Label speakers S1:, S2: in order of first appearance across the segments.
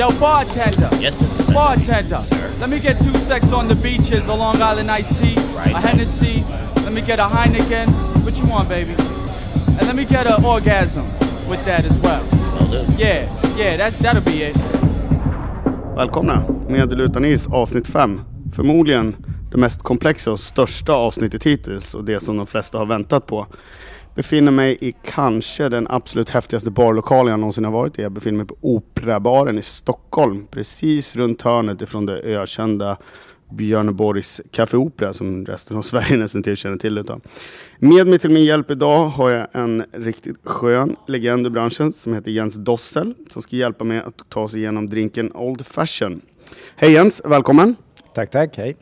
S1: Yo, bartender.
S2: Yes, Mr. Secretary.
S1: Bartender.
S2: Sir.
S1: Let me get two sex on the beaches, a Long Island iced tea,
S2: Right.
S1: a Hennessy. Let me get a Heineken. What you want, baby? And let me get an orgasm with that as well.
S2: Will.
S1: Yeah, yeah, that's that'll be it.
S3: Välkomna! Med eller utan is avsnitt 5. Förmodligen det mest komplexa och största avsnittet hittills och det som de flesta har väntat på. Befinner mig i kanske den absolut häftigaste barlokalen jag någonsin har varit i. Jag befinner mig på Operabaren i Stockholm. Precis runt hörnet ifrån det ökända Björneborgs Café Opera som resten av Sverige nästan till känner till utav. Med mig till min hjälp idag har jag en riktigt skön legend i branschen som heter Jens Dossel som ska hjälpa mig att ta sig igenom drinken Old Fashion. Hej Jens, välkommen!
S4: Tack, tack, hej.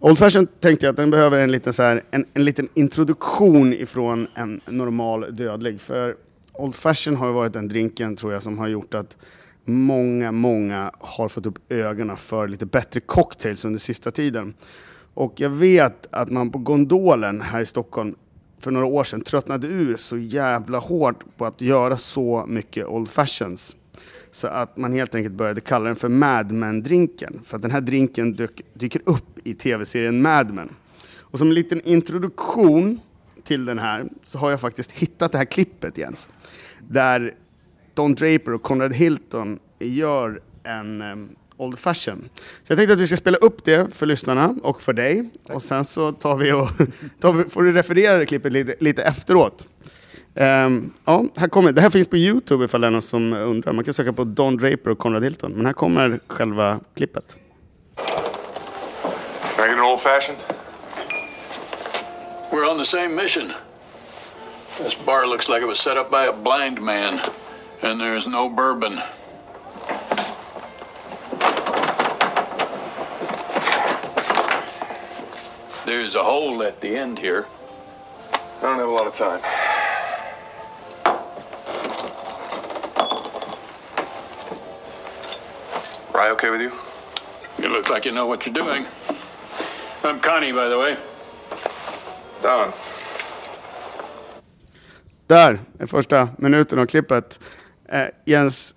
S3: Old Fashion tänkte jag att den behöver en liten, så här, en, en liten introduktion ifrån en normal dödlig. För Old Fashion har ju varit den drinken tror jag som har gjort att många, många har fått upp ögonen för lite bättre cocktails under sista tiden. Och jag vet att man på Gondolen här i Stockholm för några år sedan tröttnade ur så jävla hårt på att göra så mycket Old Fashions. Så att man helt enkelt började kalla den för Mad Men-drinken. För att den här drinken dök, dyker upp i tv-serien Mad Men. Och som en liten introduktion till den här så har jag faktiskt hittat det här klippet Jens. Där Don Draper och Conrad Hilton gör en um, Old Fashion. Så jag tänkte att vi ska spela upp det för lyssnarna och för dig. Och sen så tar vi och tar vi, får du referera det klippet lite, lite efteråt. Ehm, ja, här kommer, det här finns på Youtube ifall det är någon som undrar. Man kan söka på Don Draper och Conrad Hilton. Men här kommer själva klippet.
S5: Can I get an old fashioned?
S6: We're on the same mission. This bar looks like it was set up by a blind man, and there's no bourbon. There's a hole at the end here.
S5: I don't have a lot of time. Rye okay with you?
S6: You look like you know what you're doing. I'm Connie, by the way.
S5: Don.
S3: Där är första minuten av klippet. Eh, Jens,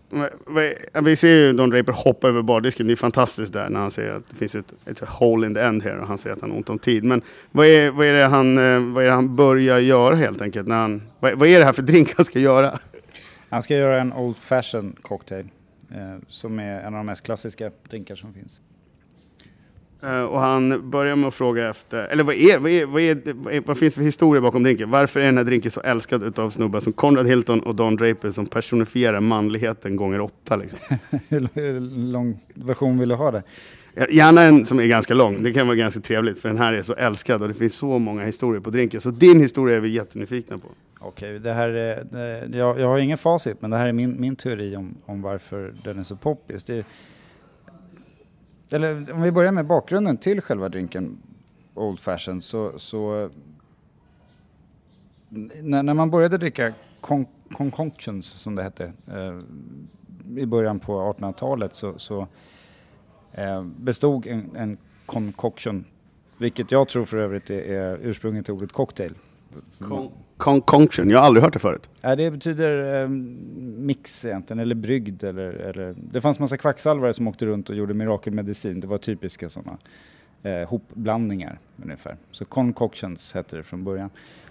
S3: vi ser ju Don Draper hoppa över bardisken. Det är fantastiskt där när han säger att det finns ett, ett hole in the end här och han säger att han har ont om tid. Men vad är, vad är, det, han, eh, vad är det han börjar göra helt enkelt? När han, vad, vad är det här för drink han ska göra?
S4: Han ska göra en Old Fashion cocktail som är en av de mest klassiska drinkar som finns.
S3: Eh, och han börjar med att fråga efter, eller vad, är, vad, är, vad, är, vad, finns det för historia bakom drinken? Varför är den här drinken så älskad utav snubbar som Conrad Hilton och Don Draper som personifierar manligheten gånger åtta? Liksom?
S4: Hur lång version vill du ha?
S3: Ja, Gärna en som är ganska lång, det kan vara ganska trevligt för den här är så älskad och det finns så många historier på drinken. Så din historia är vi jättenyfikna på.
S4: Okej, det här är, det, jag, jag har ingen facit men det här är min, min teori om, om varför den är så poppis. Det, eller om vi börjar med bakgrunden till själva drinken Old Fashioned så, så när, när man började dricka con, concoctions som det hette eh, i början på 1800-talet så, så eh, bestod en, en concoction, vilket jag tror för övrigt är, är ursprunget till ordet cocktail.
S3: Concoction, jag har aldrig hört det förut.
S4: Ja, det betyder eh, mix egentligen, eller brygd. Eller, eller, det fanns massa kvacksalvare som åkte runt och gjorde mirakelmedicin. Det var typiska sådana eh, hopblandningar ungefär. Så concoctions hette det från början.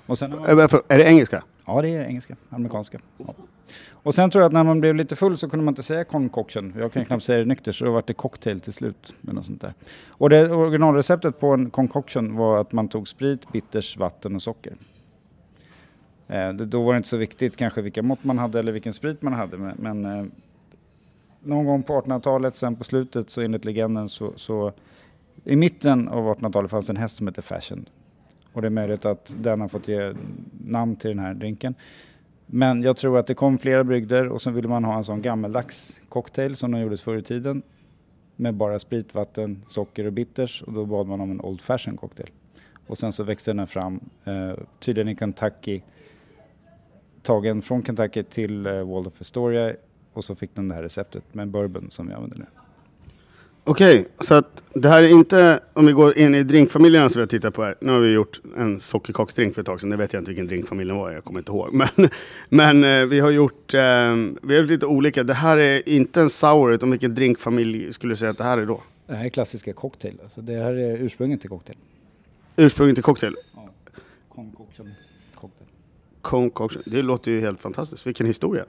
S4: Och sen, man-
S3: Är det engelska?
S4: ja, det är engelska, amerikanska. Ja. Och sen tror jag att när man blev lite full så kunde man inte säga concoction. Jag kan knappt säga det nykter, så då var det cocktail till slut. Med något sånt där. Och det originalreceptet på en concoction var att man tog sprit, bitters, vatten och socker. Eh, det, då var det inte så viktigt kanske vilka mått man hade eller vilken sprit man hade. Men, men eh, någon gång på 1800-talet, sen på slutet, så enligt legenden så, så i mitten av 1800-talet fanns en häst som hette Fashion. Och det är möjligt att den har fått ge namn till den här drinken. Men jag tror att det kom flera brygder och så ville man ha en sån gammeldags cocktail som de gjordes förr i tiden. Med bara sprit, vatten, socker och bitters och då bad man om en Old Fashion cocktail. Och sen så växte den här fram, eh, tydligen i Kentucky, tagen från Kentucky till eh, Waldorf Astoria och så fick den det här receptet med bourbon som vi använder nu.
S3: Okej, så att det här är inte, om vi går in i drinkfamiljerna som vi har tittat på här. Nu har vi gjort en sockerkaksdrink för ett tag sedan, det vet jag inte vilken drinkfamiljen var, jag kommer inte ihåg. Men, men eh, vi har gjort, eh, vi har gjort lite olika. Det här är inte en sour, utan vilken drinkfamilj skulle du säga att det här är då?
S4: Det här är klassiska cocktail. Alltså det här är ursprunget till cocktail.
S3: Ursprunget till cocktail?
S4: Concoction cocktail.
S3: Concoction. Det låter ju helt fantastiskt, vilken historia.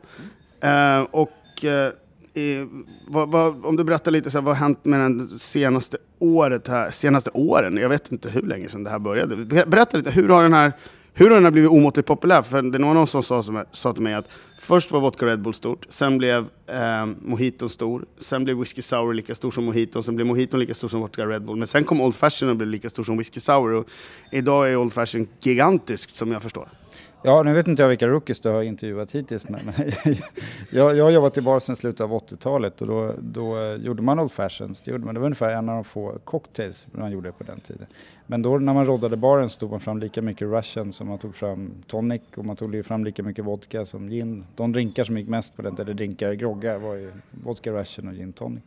S3: Eh, och eh, eh, vad, vad, om du berättar lite, så här, vad har hänt med den senaste året här, senaste åren? Jag vet inte hur länge sedan det här började. Berätta lite, hur har den här, hur har den här blivit omåttligt populär? För det var någon som sa, som, sa till mig att först var vodka Red Bull stort, sen blev eh, mojiton stor, sen blev whisky sour lika stor som mojiton, sen blev mojiton lika stor som vodka Red Bull. Men sen kom Old Fashion och blev lika stor som whisky sour. Och idag är Old Fashion gigantiskt som jag förstår.
S4: Ja, nu vet inte jag vilka rookies du har intervjuat hittills, men jag, jag har jobbat i bar sedan slutet av 80-talet och då, då gjorde man Old Fashions. Det, gjorde man. det var ungefär en av de få cocktails man gjorde på den tiden. Men då när man roddade baren så tog man fram lika mycket Russian som man tog fram tonic och man tog fram lika mycket vodka som gin. De drinkar som gick mest på den tiden, eller drinkar, groggar, var ju vodka Russian och gin tonic.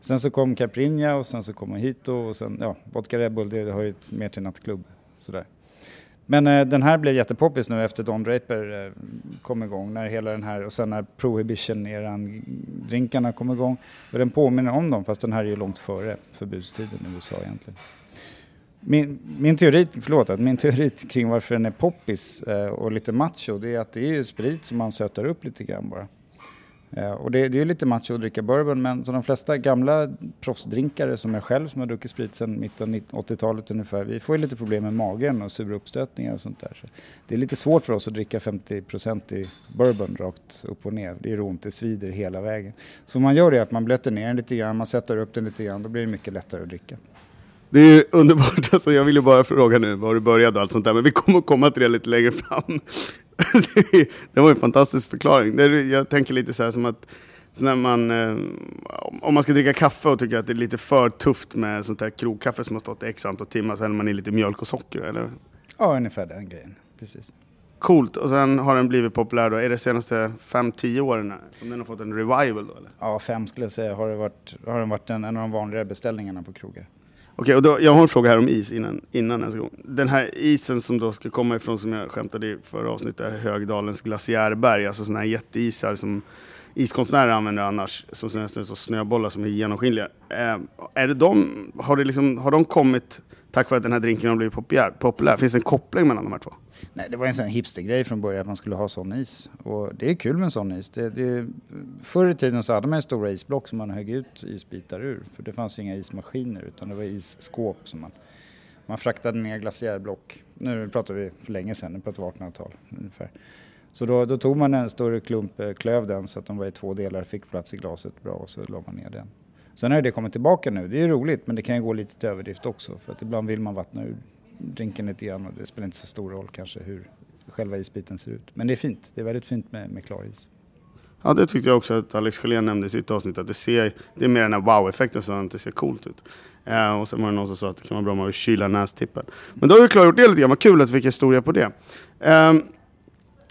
S4: Sen så kom Caipirinha och sen så kom Mojito och sen, ja, vodka Red Bull, det har ju mer till nattklubb. Sådär. Men eh, den här blev jättepoppis nu efter Don Draper eh, kom igång, när hela den här, och sen när Prohibition-eran, drinkarna kom igång. Och den påminner om dem, fast den här är ju långt före förbudstiden i USA egentligen. Min, min teori, förlåt, att min teori kring varför den är poppis eh, och lite macho, det är att det är ju sprit som man sötar upp lite grann bara. Eh, och det, det är ju lite macho att dricka bourbon, men som de flesta gamla proffsdrinkare som jag själv som har druckit sprit sedan mitten av 80-talet ungefär, vi får ju lite problem med magen och sura uppstötningar och sånt där. Så det är lite svårt för oss att dricka 50% i bourbon rakt upp och ner. Det är ont, det svider hela vägen. Så man gör det att man blöter ner den lite grann, man sätter upp den lite grann, då blir det mycket lättare att dricka.
S3: Det är underbart, alltså jag vill ju bara fråga nu var du började och allt sånt där, men vi kommer att komma till det lite längre fram. Det var en fantastisk förklaring. Det jag tänker lite så här som att när man, eh, om man ska dricka kaffe och tycker att det är lite för tufft med sånt här krogkaffe som har stått i x antal timmar, så häller man i lite mjölk och socker, eller?
S4: Ja, ungefär den grejen. Precis.
S3: Coolt, och sen har den blivit populär då, är det senaste 5-10 åren som den har fått en revival då eller?
S4: Ja, fem skulle jag säga har, det varit, har den varit en, en av de vanligare beställningarna på krogar.
S3: Okej, och då, jag har en fråga här om is innan, innan ens gång. Den här isen som då ska komma ifrån, som jag skämtade i förra avsnittet, är Högdalens glaciärberg, alltså sådana här jätteisar som iskonstnärer använder annars, som ser nästan ut som snöbollar som är genomskinliga. Eh, är det de, har, det liksom, har de kommit tack vare att den här drinken har blivit populär? populär? Finns det en koppling mellan de här två?
S4: Nej, det var en sån hipstergrej från början att man skulle ha sån is. Och det är kul med en sån is. Det, det, förr i tiden så hade man ju stora isblock som man högg ut isbitar ur. För det fanns ju inga ismaskiner utan det var isskåp som man, man fraktade ner glaciärblock. Nu pratar vi för länge sedan, nu pratar vi 1800-tal ungefär. Så då, då tog man en större klump, eh, klöv den så att de var i två delar, fick plats i glaset bra och så la man ner den. Sen har ju det kommit tillbaka nu, det är ju roligt men det kan ju gå lite till överdrift också för att ibland vill man vattna ur drinken lite grann och det spelar inte så stor roll kanske hur själva isbiten ser ut. Men det är fint, det är väldigt fint med, med klar is.
S3: Ja, det tyckte jag också att Alex Schelén nämnde i sitt avsnitt, att det, ser, det är mer den här wow-effekten så att det ser coolt ut. Eh, och sen var det någon som sa att det kan vara bra om man vill kyla nästippen. Men då har vi klargjort det lite grann, vad kul att vi fick historia på det. Eh,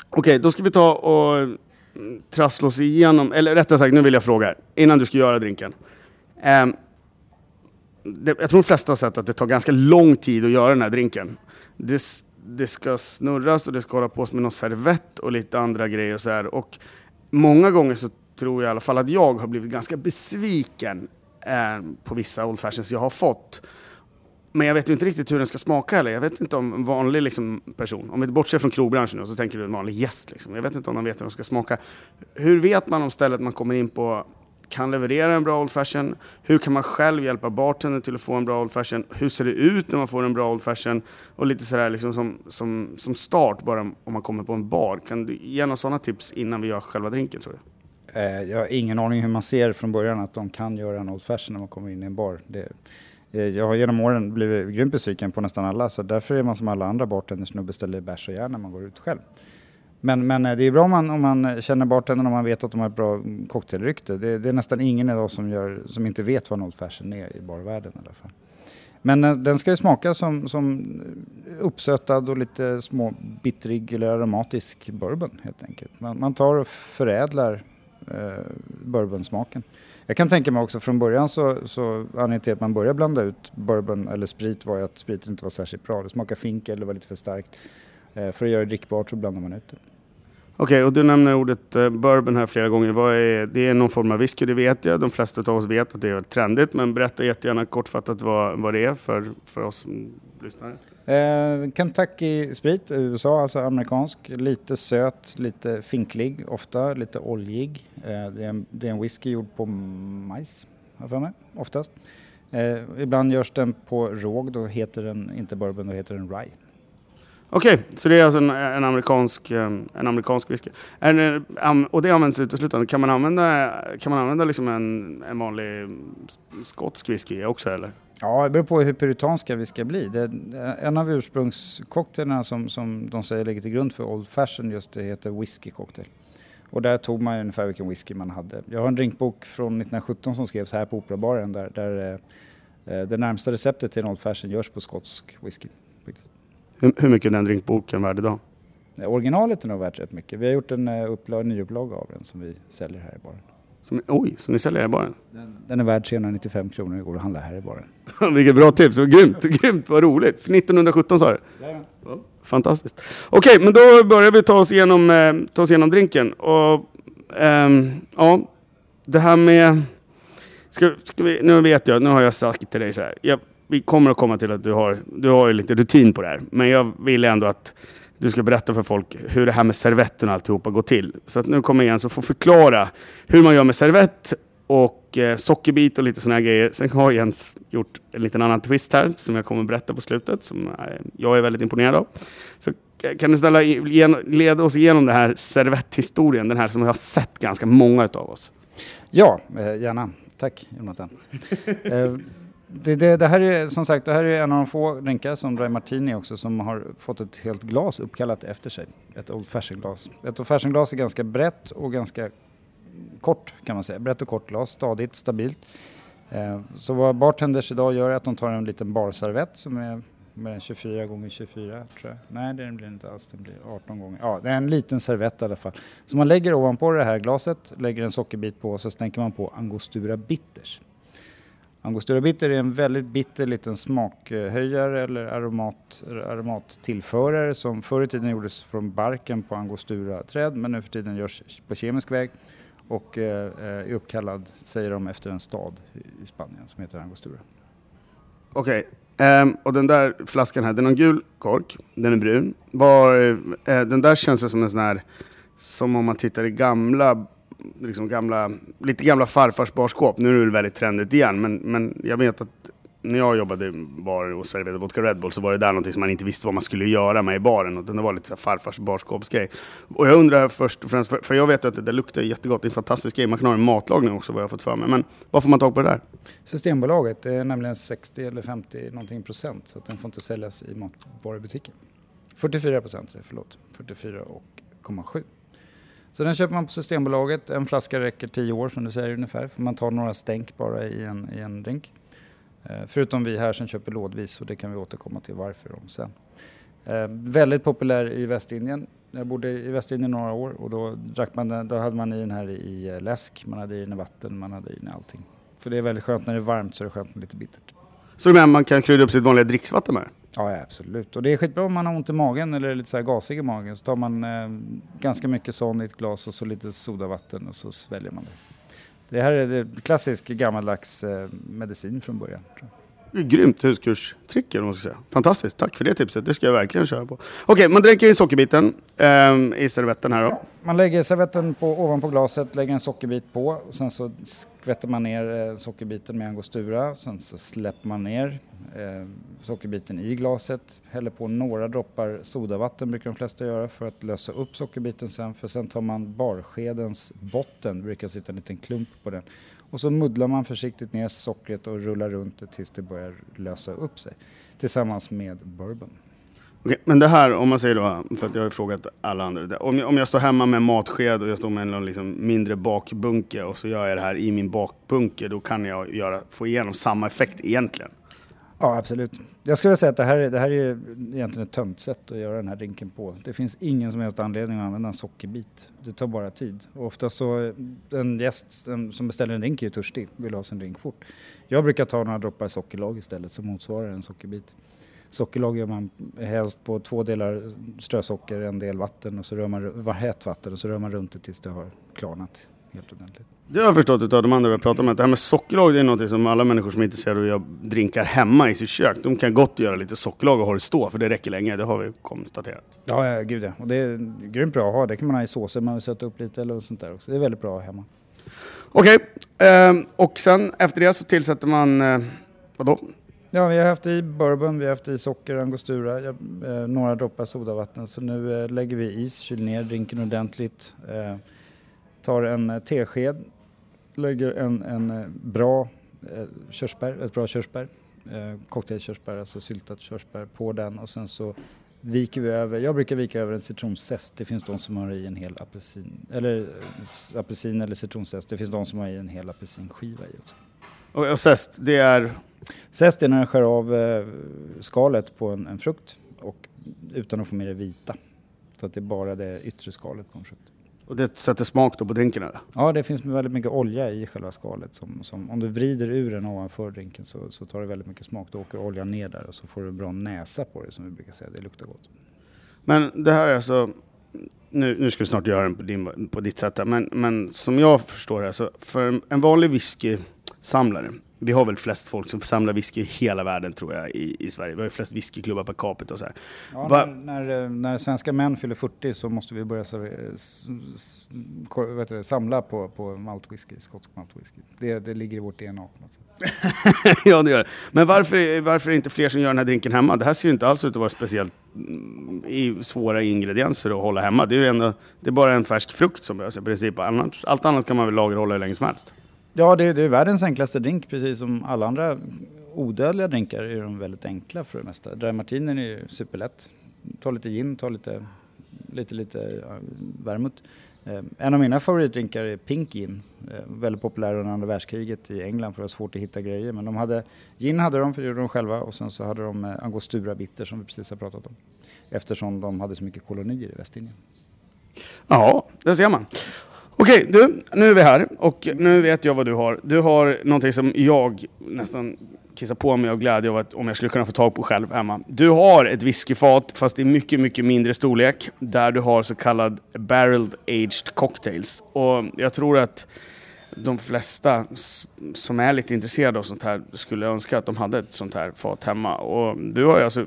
S3: Okej, då ska vi ta och mm, trassla oss igenom, eller rättare sagt, nu vill jag fråga er, innan du ska göra drinken. Ehm, det, jag tror de flesta har sett att det tar ganska lång tid att göra den här drinken. Det, det ska snurras och det ska hålla på med någon servett och lite andra grejer och så här. Och många gånger så tror jag i alla fall att jag har blivit ganska besviken eh, på vissa old fashions jag har fått. Men jag vet ju inte riktigt hur den ska smaka heller. Jag vet inte om en vanlig liksom, person, om vi bortser från krogbranschen nu, så tänker du en vanlig gäst. Liksom. Jag vet inte om de vet hur de ska smaka. Hur vet man om stället man kommer in på kan leverera en bra old fashion? Hur kan man själv hjälpa bartendern till att få en bra old fashion? Hur ser det ut när man får en bra old fashion? Och lite sådär liksom som, som, som start, bara om man kommer på en bar. Kan du ge några sådana tips innan vi gör själva drinken tror du?
S4: Eh, jag har ingen aning hur man ser från början att de kan göra en old fashion när man kommer in i en bar. Det, eh, jag har genom åren blivit grymt besviken på nästan alla så därför är man som alla andra bartenders nu beställer bärs och järn när man går ut själv. Men, men eh, det är bra om man, om man känner bartendern och man vet att de har ett bra cocktailrykte. Det, det är nästan ingen idag som, gör, som inte vet vad en old fashion är i barvärlden i alla fall. Men eh, den ska ju smaka som, som uppsötad och lite små bittrig eller aromatisk bourbon helt enkelt. Man, man tar och förädlar eh, bourbonsmaken. Jag kan tänka mig också från början så, så anledningen till att man började blanda ut bourbon eller sprit var ju att spriten inte var särskilt bra. Det smakade finkel eller var lite för starkt. Eh, för att göra det drickbart så blandar man ut det.
S3: Okej, och du nämner ordet eh, bourbon här flera gånger. Vad är, det är någon form av whisky, det vet jag. De flesta av oss vet att det är trendigt. Men berätta jättegärna kortfattat vad, vad det är för, för oss som lyssnar.
S4: Eh, Kentucky sprit, USA, alltså amerikansk. Lite söt, lite finklig, ofta lite oljig. Eh, det, är en, det är en whisky gjord på majs, har för mig, oftast. Eh, ibland görs den på råg, då heter den inte bourbon, då heter den rye.
S3: Okej, så det är alltså en, en, amerikansk, eh, en amerikansk whisky. Och det används uteslutande. Kan man använda, kan man använda liksom en, en vanlig skotsk whisky också eller?
S4: Ja, det beror på hur puritanska vi ska bli. Det, en av ursprungscocktailerna som, som de säger ligger till grund för Old Fashion just det heter whisky cocktail. Och där tog man ju ungefär vilken whisky man hade. Jag har en drinkbok från 1917 som skrevs här på Operabaren där, där eh, det närmsta receptet till en Old Fashion görs på skotsk whisky. faktiskt.
S3: Hur, hur mycket är den drinkboken värd idag?
S4: Eh, Originalet är nog värt rätt mycket. Vi har gjort en uh, upplag, nyupplaga av den som vi säljer här i baren.
S3: Som, oj, så ni säljer i baren?
S4: Den, den är värd 395 kronor och går att handla här i baren.
S3: Vilket bra tips, grymt, grymt, vad roligt. 1917 sa du? Ja, Fantastiskt. Okej, men då börjar vi ta oss igenom, eh, ta oss igenom drinken. Och, ehm, ja, det här med... Ska, ska vi, nu vet jag, nu har jag sagt till dig så här. Jag, vi kommer att komma till att du har, du har ju lite rutin på det här. Men jag vill ändå att du ska berätta för folk hur det här med servetten och alltihopa går till. Så att nu kommer Jens att få förklara hur man gör med servett och eh, sockerbit och lite sådana här grejer. Sen har Jens gjort en liten annan twist här som jag kommer att berätta på slutet som eh, jag är väldigt imponerad av. Så k- kan du snälla gen- leda oss igenom den här servetthistorien, den här som jag har sett ganska många av oss.
S4: Ja, eh, gärna. Tack Jonathan. det, det, det här är som sagt det här är en av de få drinkar som Dry Martini också som har fått ett helt glas uppkallat efter sig. Ett Old Fashion-glas. Ett Old Fashion-glas är ganska brett och ganska kort kan man säga. Brett och kort glas, stadigt, stabilt. Eh, så vad bartenders idag gör är att de tar en liten barservett som är med 24 gånger 24 tror jag. Nej, det blir inte alls. Den blir 18 gånger. Ja, det är en liten servett i alla fall. Så man lägger ovanpå det här glaset, lägger en sockerbit på och så stänker man på Angostura Bitters. Angostura Bitter är en väldigt bitter liten smakhöjare eller aromat, aromattillförare som förr i tiden gjordes från barken på Angostura-träd men nu för tiden görs på kemisk väg och eh, eh, är uppkallad, säger de, efter en stad i- Spanien som heter Angostura.
S3: Okej, ehm, och den där flaskan här, den har en gul kork, den är brun. Var, uh, den där känns det som en sån här, som om man tittar i gamla, liksom gamla, lite gamla farfars barskåp. Nu är det väl väldigt trendigt igen, men, men jag vet att när jag jobbade i bar och serverade vodka Red Bull så var det där någonting som man inte visste vad man skulle göra med i baren. Och det var lite så här farfars barskåpsgrej. Och jag undrar först och främst, för, för jag vet att det där luktar jättegott, det är en fantastisk grej. Man kan ha en matlagning också vad jag har fått för mig. Men vad får man tag på det där?
S4: Systembolaget det är nämligen 60 eller 50 någonting procent så att den får inte säljas i matvarubutiken. 44 procent, är det, förlåt. 44,7. Så den köper man på Systembolaget. En flaska räcker 10 år som du säger ungefär. För man tar några stänk bara i en, i en drink. Eh, förutom vi här som köper lådvis och det kan vi återkomma till varför om sen. Eh, väldigt populär i Västindien. Jag bodde i Västindien några år och då, drack man den, då hade man i den här i eh, läsk, man hade i den i vatten, man hade i den i allting. För det är väldigt skönt när det är varmt så är det skönt med lite bittert.
S3: Så du menar man kan krydda upp sitt vanliga dricksvatten med det?
S4: Ja, absolut. Och det är skitbra om man har ont i magen eller är lite så här gasig i magen. Så tar man eh, ganska mycket sån i ett glas och så lite sodavatten och så sväljer man det. Det här är klassisk gammaldags eh, medicin från början. tror jag.
S3: Grymt huskurstrick eller vad man ska säga. Fantastiskt, tack för det tipset. Det ska jag verkligen köra på. Okej, man dränker in sockerbiten ehm, i servetten här då.
S4: Man lägger servetten på, ovanpå glaset, lägger en sockerbit på och sen så skvätter man ner eh, sockerbiten med angostura. Sen så släpper man ner eh, sockerbiten i glaset, häller på några droppar sodavatten brukar de flesta göra för att lösa upp sockerbiten sen. För sen tar man barskedens botten, det brukar sitta en liten klump på den. Och så muddlar man försiktigt ner sockret och rullar runt det tills det börjar lösa upp sig. Tillsammans med bourbon.
S3: Okej, men det här, om man säger då, för att jag har frågat alla andra. Om jag, om jag står hemma med en matsked och jag står med en liksom mindre bakbunke och så gör jag det här i min bakbunke, då kan jag göra, få igenom samma effekt egentligen.
S4: Ja, absolut. Jag skulle säga att det här, är- det här är ju egentligen ett tömt sätt att göra den här drinken på. Det finns ingen som helst anledning att använda en sockerbit. Det tar bara tid. Och ofta så, en gäst som beställer en drink är ju törstig, vill ha sin drink fort. Jag brukar ta några droppar sockerlag istället som motsvarar en sockerbit. Sockerlag gör man helst på två delar strösocker, en del vatten och så rör man, var hett vatten och så rör man runt det tills det har klarnat helt ordentligt.
S3: Det har jag förstått utav de andra vi har pratat om, att det här med sockerlag det är något som alla människor som är intresserade av att drinkar hemma i sitt kök, de kan gott göra lite sockerlag och ha det stå, för det räcker länge, det har vi konstaterat.
S4: Ja, ja gud ja. Och det är grymt bra att ha. Det kan man ha i såser, man vill söta upp lite eller sånt där också. Det är väldigt bra hemma.
S3: Okej, ehm, och sen efter det så tillsätter man, eh, vadå?
S4: Ja, vi har haft i bourbon, vi har haft i socker, angostura, eh, några droppar sodavatten. Så nu eh, lägger vi is, kyler ner drinken ordentligt. Eh, tar en eh, tesked, lägger en, en eh, bra eh, körsbär, ett bra körsbär, cocktailkörsbär, alltså syltat körsbär på den och sen så viker vi över, jag brukar vika över en citronzest, det finns de som har i en hel apelsin, eller apelsin eller citronzest, det finns de som har i en hel apelsinskiva i också.
S3: Och, och zest, det är,
S4: Zest är när du skär av eh, skalet på en, en frukt och utan att få med det vita. Så att det är bara det yttre skalet på en frukt.
S3: Och det sätter smak då på drinken eller?
S4: Ja, det finns väldigt mycket olja i själva skalet. Som, som, om du vrider ur den ovanför drinken så, så tar det väldigt mycket smak. Då åker oljan ner där och så får du en bra näsa på det som vi brukar säga. Det luktar gott.
S3: Men det här är alltså, nu, nu ska vi snart göra den på, din, på ditt sätt här, men, men som jag förstår det, så för en, vanlig whiskysamlare, vi har väl flest folk som samlar whisky i hela världen tror jag i, i Sverige. Vi har ju flest whiskyklubbar per capita och så här.
S4: Ja,
S3: Va-
S4: när, när, eh, när svenska män fyller 40 så måste vi börja servera- s, s, heter det, samla på, på maltwhisky, skotsk maltwhisky. Det, det ligger i vårt DNA på något sätt.
S3: ja, det gör det. Men varför, varför är det inte fler som gör den här drinken hemma? Det här ser ju inte alls ut att vara speciellt mm, i svåra ingredienser att hålla hemma. Det är ju ändå, det är bara en färsk frukt som behövs i princip. Annars, allt annat kan man väl lagerhålla hur länge som helst.
S4: Ja, det, det är världens enklaste drink, precis som alla andra odödliga drinkar är de väldigt enkla för det mesta. Dry martinin är ju superlätt. Ta lite gin, ta lite, lite, lite ja, vermouth. Eh, en av mina favoritdrinkar är Pink Gin. Eh, väldigt populär under andra världskriget i England för det var svårt att hitta grejer. Men de hade, gin hade de, för det gjorde de själva. Och sen så hade de eh, angostura bitter som vi precis har pratat om. Eftersom de hade så mycket kolonier i Västindien.
S3: Ja, det ser man. Okej, du, nu är vi här och nu vet jag vad du har. Du har någonting som jag nästan kissar på mig av glädje av att om jag skulle kunna få tag på själv hemma. Du har ett whiskyfat, fast i mycket, mycket mindre storlek, där du har så kallad barreled aged cocktails. Och jag tror att de flesta som är lite intresserade av sånt här skulle önska att de hade ett sånt här fat hemma. Och du har ju alltså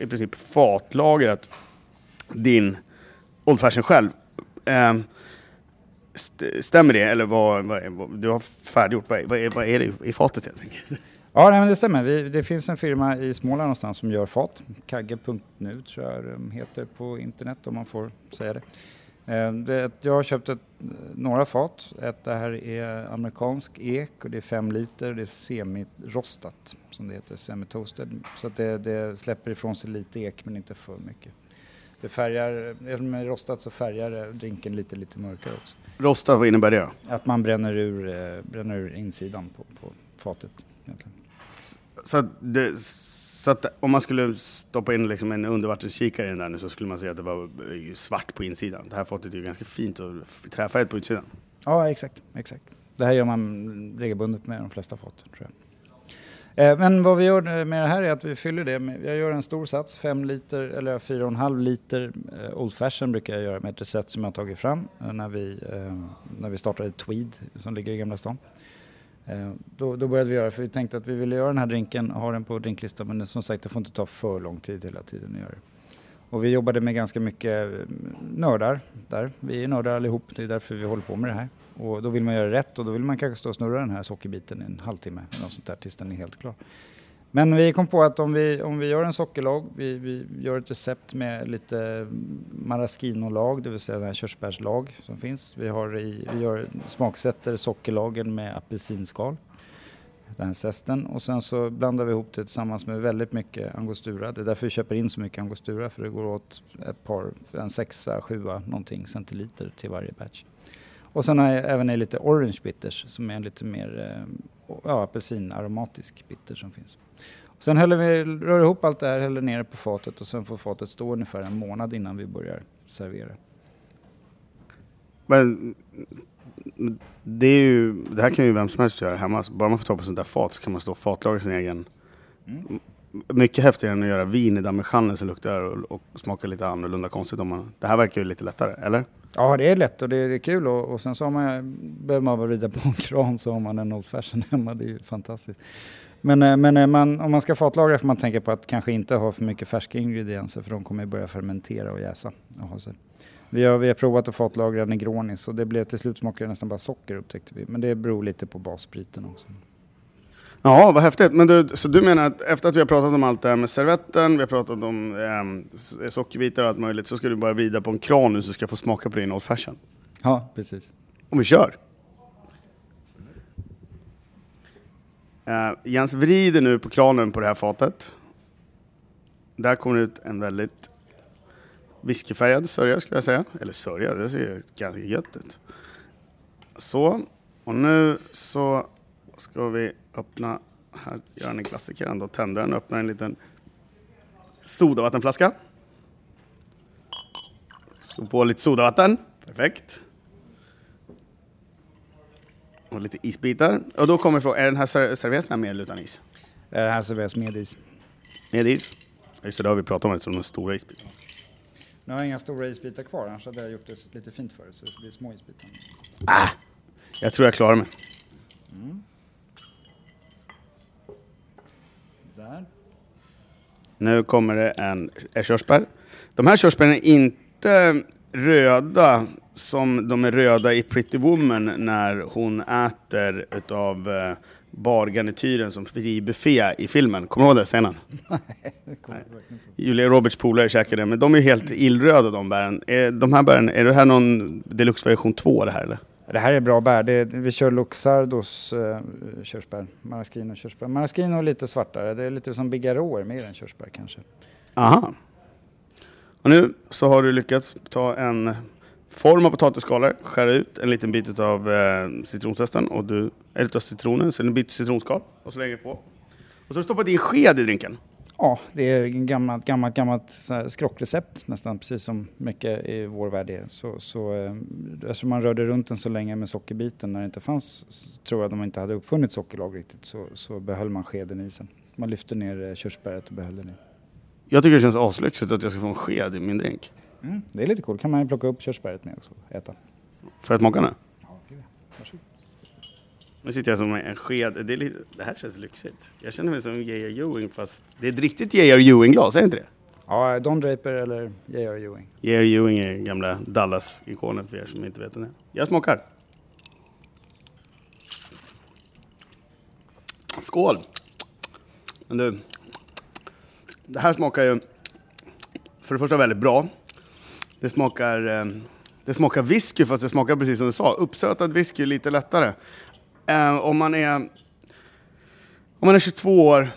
S3: i princip fatlagrat din Old Fashion själv. Ehm, st- stämmer det? Eller vad, vad, är- vad du har färdiggjort? Vad, vad, är, vad är det i- fatet helt enkelt?
S4: Ja, nej, men det stämmer. Vi, det finns en firma i Småland någonstans som gör fat. Kagge.nu tror jag de heter på internet om man får säga det. Eh, det jag har köpt ett, några fat. Ett det här är amerikansk ek och det är 5 liter. Det är semirostat som det heter, semi-toasted. Så att det, det släpper ifrån sig lite ek men inte för mycket. Det färgar, eftersom det är rostat så färgar det drinken lite, lite mörkare också.
S3: Rostat, vad innebär det?
S4: Att man bränner ur, eh, bränner ur insidan på, på fatet. Egentligen.
S3: Så att, det, så att om man skulle stoppa in liksom en undervattenskikare i den där nu så skulle man se att det var eh, svart på insidan. Det här fatet är ju ganska fint och träfärgat på utsidan.
S4: Ja, exakt, exakt. Det här gör man regelbundet med de flesta fat, tror jag. Eh, men vad vi gör med det här är att vi fyller det med, jag gör en stor sats, 5 liter eller 4,5 liter eh, Old Fashion brukar jag göra med ett recept som jag har tagit fram eh, när vi, när vi startade Tweed som ligger i Gamla stan. Då, då började vi göra, för vi tänkte att vi ville göra den här drinken, ha den på drinklistan men som sagt det får inte ta för lång tid hela tiden att göra det. Och vi jobbade med ganska mycket nördar där. Vi är nördar allihop, det är därför vi håller på med det här. Och då vill man göra rätt och då vill man kanske stå och snurra den här sockerbiten i en halvtimme eller något sånt där tills den är helt klar. Men vi kom på att om vi, om vi gör en sockerlag, vi, vi gör ett recept med lite maraschino-lag, det vill säga den här körsbärslag som finns. Vi, har i, vi gör, smaksätter sockerlagen med apelsinskal, den här zesten. Och sen så blandar vi ihop det tillsammans med väldigt mycket angostura. Det är därför vi köper in så mycket angostura, för det går åt ett par, en sexa, sjua någonting centiliter till varje batch. Och sen har jag även lite orange bitters som är en lite mer eh, ja, apelsinaromatisk bitter som finns. Sen häller vi, rör ihop allt det här, häller ner det på fatet och sen får fatet stå ungefär en månad innan vi börjar servera.
S3: Men det, är ju, det här kan ju vem som helst göra hemma. Bara man får ta på sånt där fat så kan man stå och fatlaga sin egen.
S4: Mm.
S3: Mycket häftigare än att göra vin i damejeanne som luktar och, och smakar lite annorlunda konstigt. Om man, det här verkar ju lite lättare, eller?
S4: Ja, det är lätt och det är, det är kul och, och sen så har man, behöver man bara rida på en kran så har man en Old Fashion hemma. Det är ju fantastiskt. Men, eh, men eh, man, om man ska fatlagra får man tänka på att kanske inte ha för mycket färska ingredienser för de kommer ju börja fermentera och jäsa. Och ha sig. Vi har, vi har provat att fatlagra Negronis och det blev till slut smakade nästan bara socker upptäckte vi. Men det beror lite på basspriten också.
S3: Ja, vad häftigt. Men du, så du menar att efter att vi har pratat om allt det här med servetten, vi har pratat om eh, sockerbitar och allt möjligt, så ska du bara vrida på en kran nu så ska jag få smaka på din Old Fashion?
S4: Ja, precis.
S3: Om vi kör! Uh, Jens vrider nu på kranen på det här fatet. Där kommer ut en väldigt whiskyfärgad sörja skulle jag säga. Eller sörja, det ser ganska gött ut. Så, och nu så ska vi öppna, här gör en klassiker ändå, tänder den öppnar en liten sodavattenflaska. Slå på lite sodavatten, perfekt. Och lite isbitar. Och då kommer frågan, är den här ser- serveras den här med eller utan is?
S4: Det här serveras med is.
S3: Med is. Just det, det har vi pratat om eftersom de stora isbitarna.
S4: Nu har jag inga stora isbitar kvar, annars hade jag gjort det lite fint för det. Så det blir små isbitar.
S3: Jag tror jag klarar mig.
S4: Där.
S3: Nu kommer det en, en körsbär. De här körsbären är inte röda som de är röda i Pretty Woman när hon äter utav eh, bargarnityren som fri buffé i filmen. Kommer du ihåg scenen?
S4: Det inte.
S3: Julia Roberts polare käkade men de är helt illröda de bären. Är de här bären, är det här någon deluxe version 2 det här eller?
S4: Det här är bra bär. Det vi kör Luxardos eh, körsbär. Maraschino körsbär. Maraschino är lite svartare. Det är lite som Bigarråer mer än körsbär kanske.
S3: Aha. Och nu så har du lyckats ta en form av potatisskalor, skära ut en liten bit av eh, citronzesten och du, eller av citronen, så en bit citronskal och så lägger du på. Och så har du stoppat in sked i drinken.
S4: Ja, det är ett gammalt, gammalt, gammalt skrockrecept nästan, precis som mycket i vår värld är. Så, så, eh, eftersom man rörde runt den så länge med sockerbiten när det inte fanns, tror jag de inte hade uppfunnit sockerlag riktigt, så, så behöll man skeden i sen. Man lyfte ner eh, körsbäret och behöll den i.
S3: Jag tycker det känns aslyxigt att jag ska få en sked i min drink.
S4: Mm, det är lite coolt, kan man plocka upp körsbäret med också och äta.
S3: Får jag smaka nu?
S4: Ja. Varsågod.
S3: Nu sitter jag som en sked. Det, lite, det här känns lyxigt. Jag känner mig som J.R. Ewing fast det är ett riktigt J.R. Ewing-glas, är det inte det?
S4: Ja, Don Draper eller J.R. Ewing.
S3: J.R. Ewing är gamla Dallas-ikonen för er som inte vet den är. Jag smakar. Skål! Men du, det här smakar ju för det första väldigt bra. Det smakar, eh, det smakar whisky fast det smakar precis som du sa, uppsötad whisky lite lättare. Eh, om man är om man är 22 år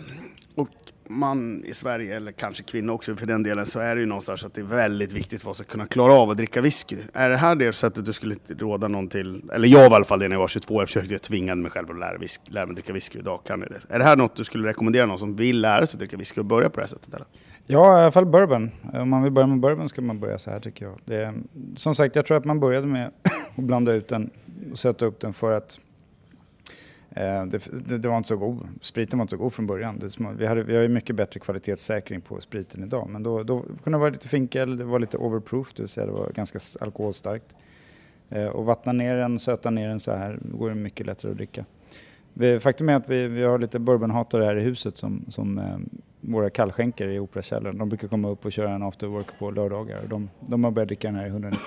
S3: och man i Sverige, eller kanske kvinna också för den delen, så är det ju någonstans att det är väldigt viktigt för oss att kunna klara av att dricka whisky. Är det här det sättet du skulle råda någon till, eller jag var i alla fall det när jag var 22, jag försökte tvinga mig själv att lära, whisky, lära mig dricka whisky, idag kan jag det. Är det här något du skulle rekommendera någon som vill lära sig att dricka whisky och börja på det här sättet? Eller?
S4: Ja, i alla fall bourbon. Om man vill börja med bourbon ska man börja så här tycker jag. Det är, som sagt, jag tror att man började med att blanda ut den och söta upp den för att det, det, det var inte så god. Spriten var inte så god från början. Det, vi, hade, vi har ju mycket bättre kvalitetssäkring på spriten idag. Men då, då kunde det vara lite finkel, det var lite overproof, det vill säga det var ganska alkoholstarkt. Eh, och vattna ner den, söta ner den så här, går det mycket lättare att dricka. Vi, faktum är att vi, vi har lite bourbonhatare här i huset som, som eh, våra kallskänker i Operakällaren. De brukar komma upp och köra en after work på lördagar. Och De, de har börjat dricka den här i 190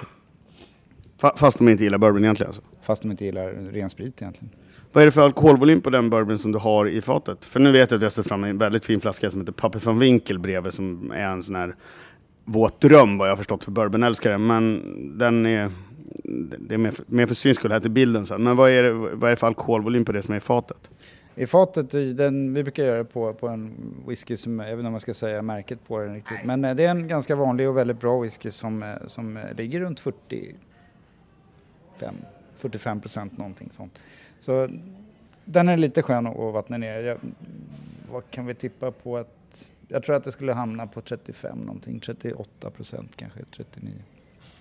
S3: Fa- Fast de inte gillar bourbon egentligen alltså.
S4: fast de inte gillar ren sprit egentligen.
S3: Vad är det för alkoholvolym på den bourbon som du har i fatet? För nu vet jag att jag står fram med en väldigt fin flaska som heter Pappe van Winkel bredvid som är en sån här våt dröm vad jag har förstått för bourbonälskare. Men den är, det är mer för, mer för syns skull här till bilden sen. Men vad är, det, vad är det för alkoholvolym på det som är i fatet?
S4: I fatet, i den, vi brukar göra det på, på en whisky som, jag vet inte om man ska säga märket på den riktigt. Men eh, det är en ganska vanlig och väldigt bra whisky som, eh, som eh, ligger runt 45, 45 procent någonting sånt. Så den är lite skön att att vattna ner. Jag, vad kan vi tippa på att... Jag tror att det skulle hamna på 35 någonting, 38 procent kanske, 39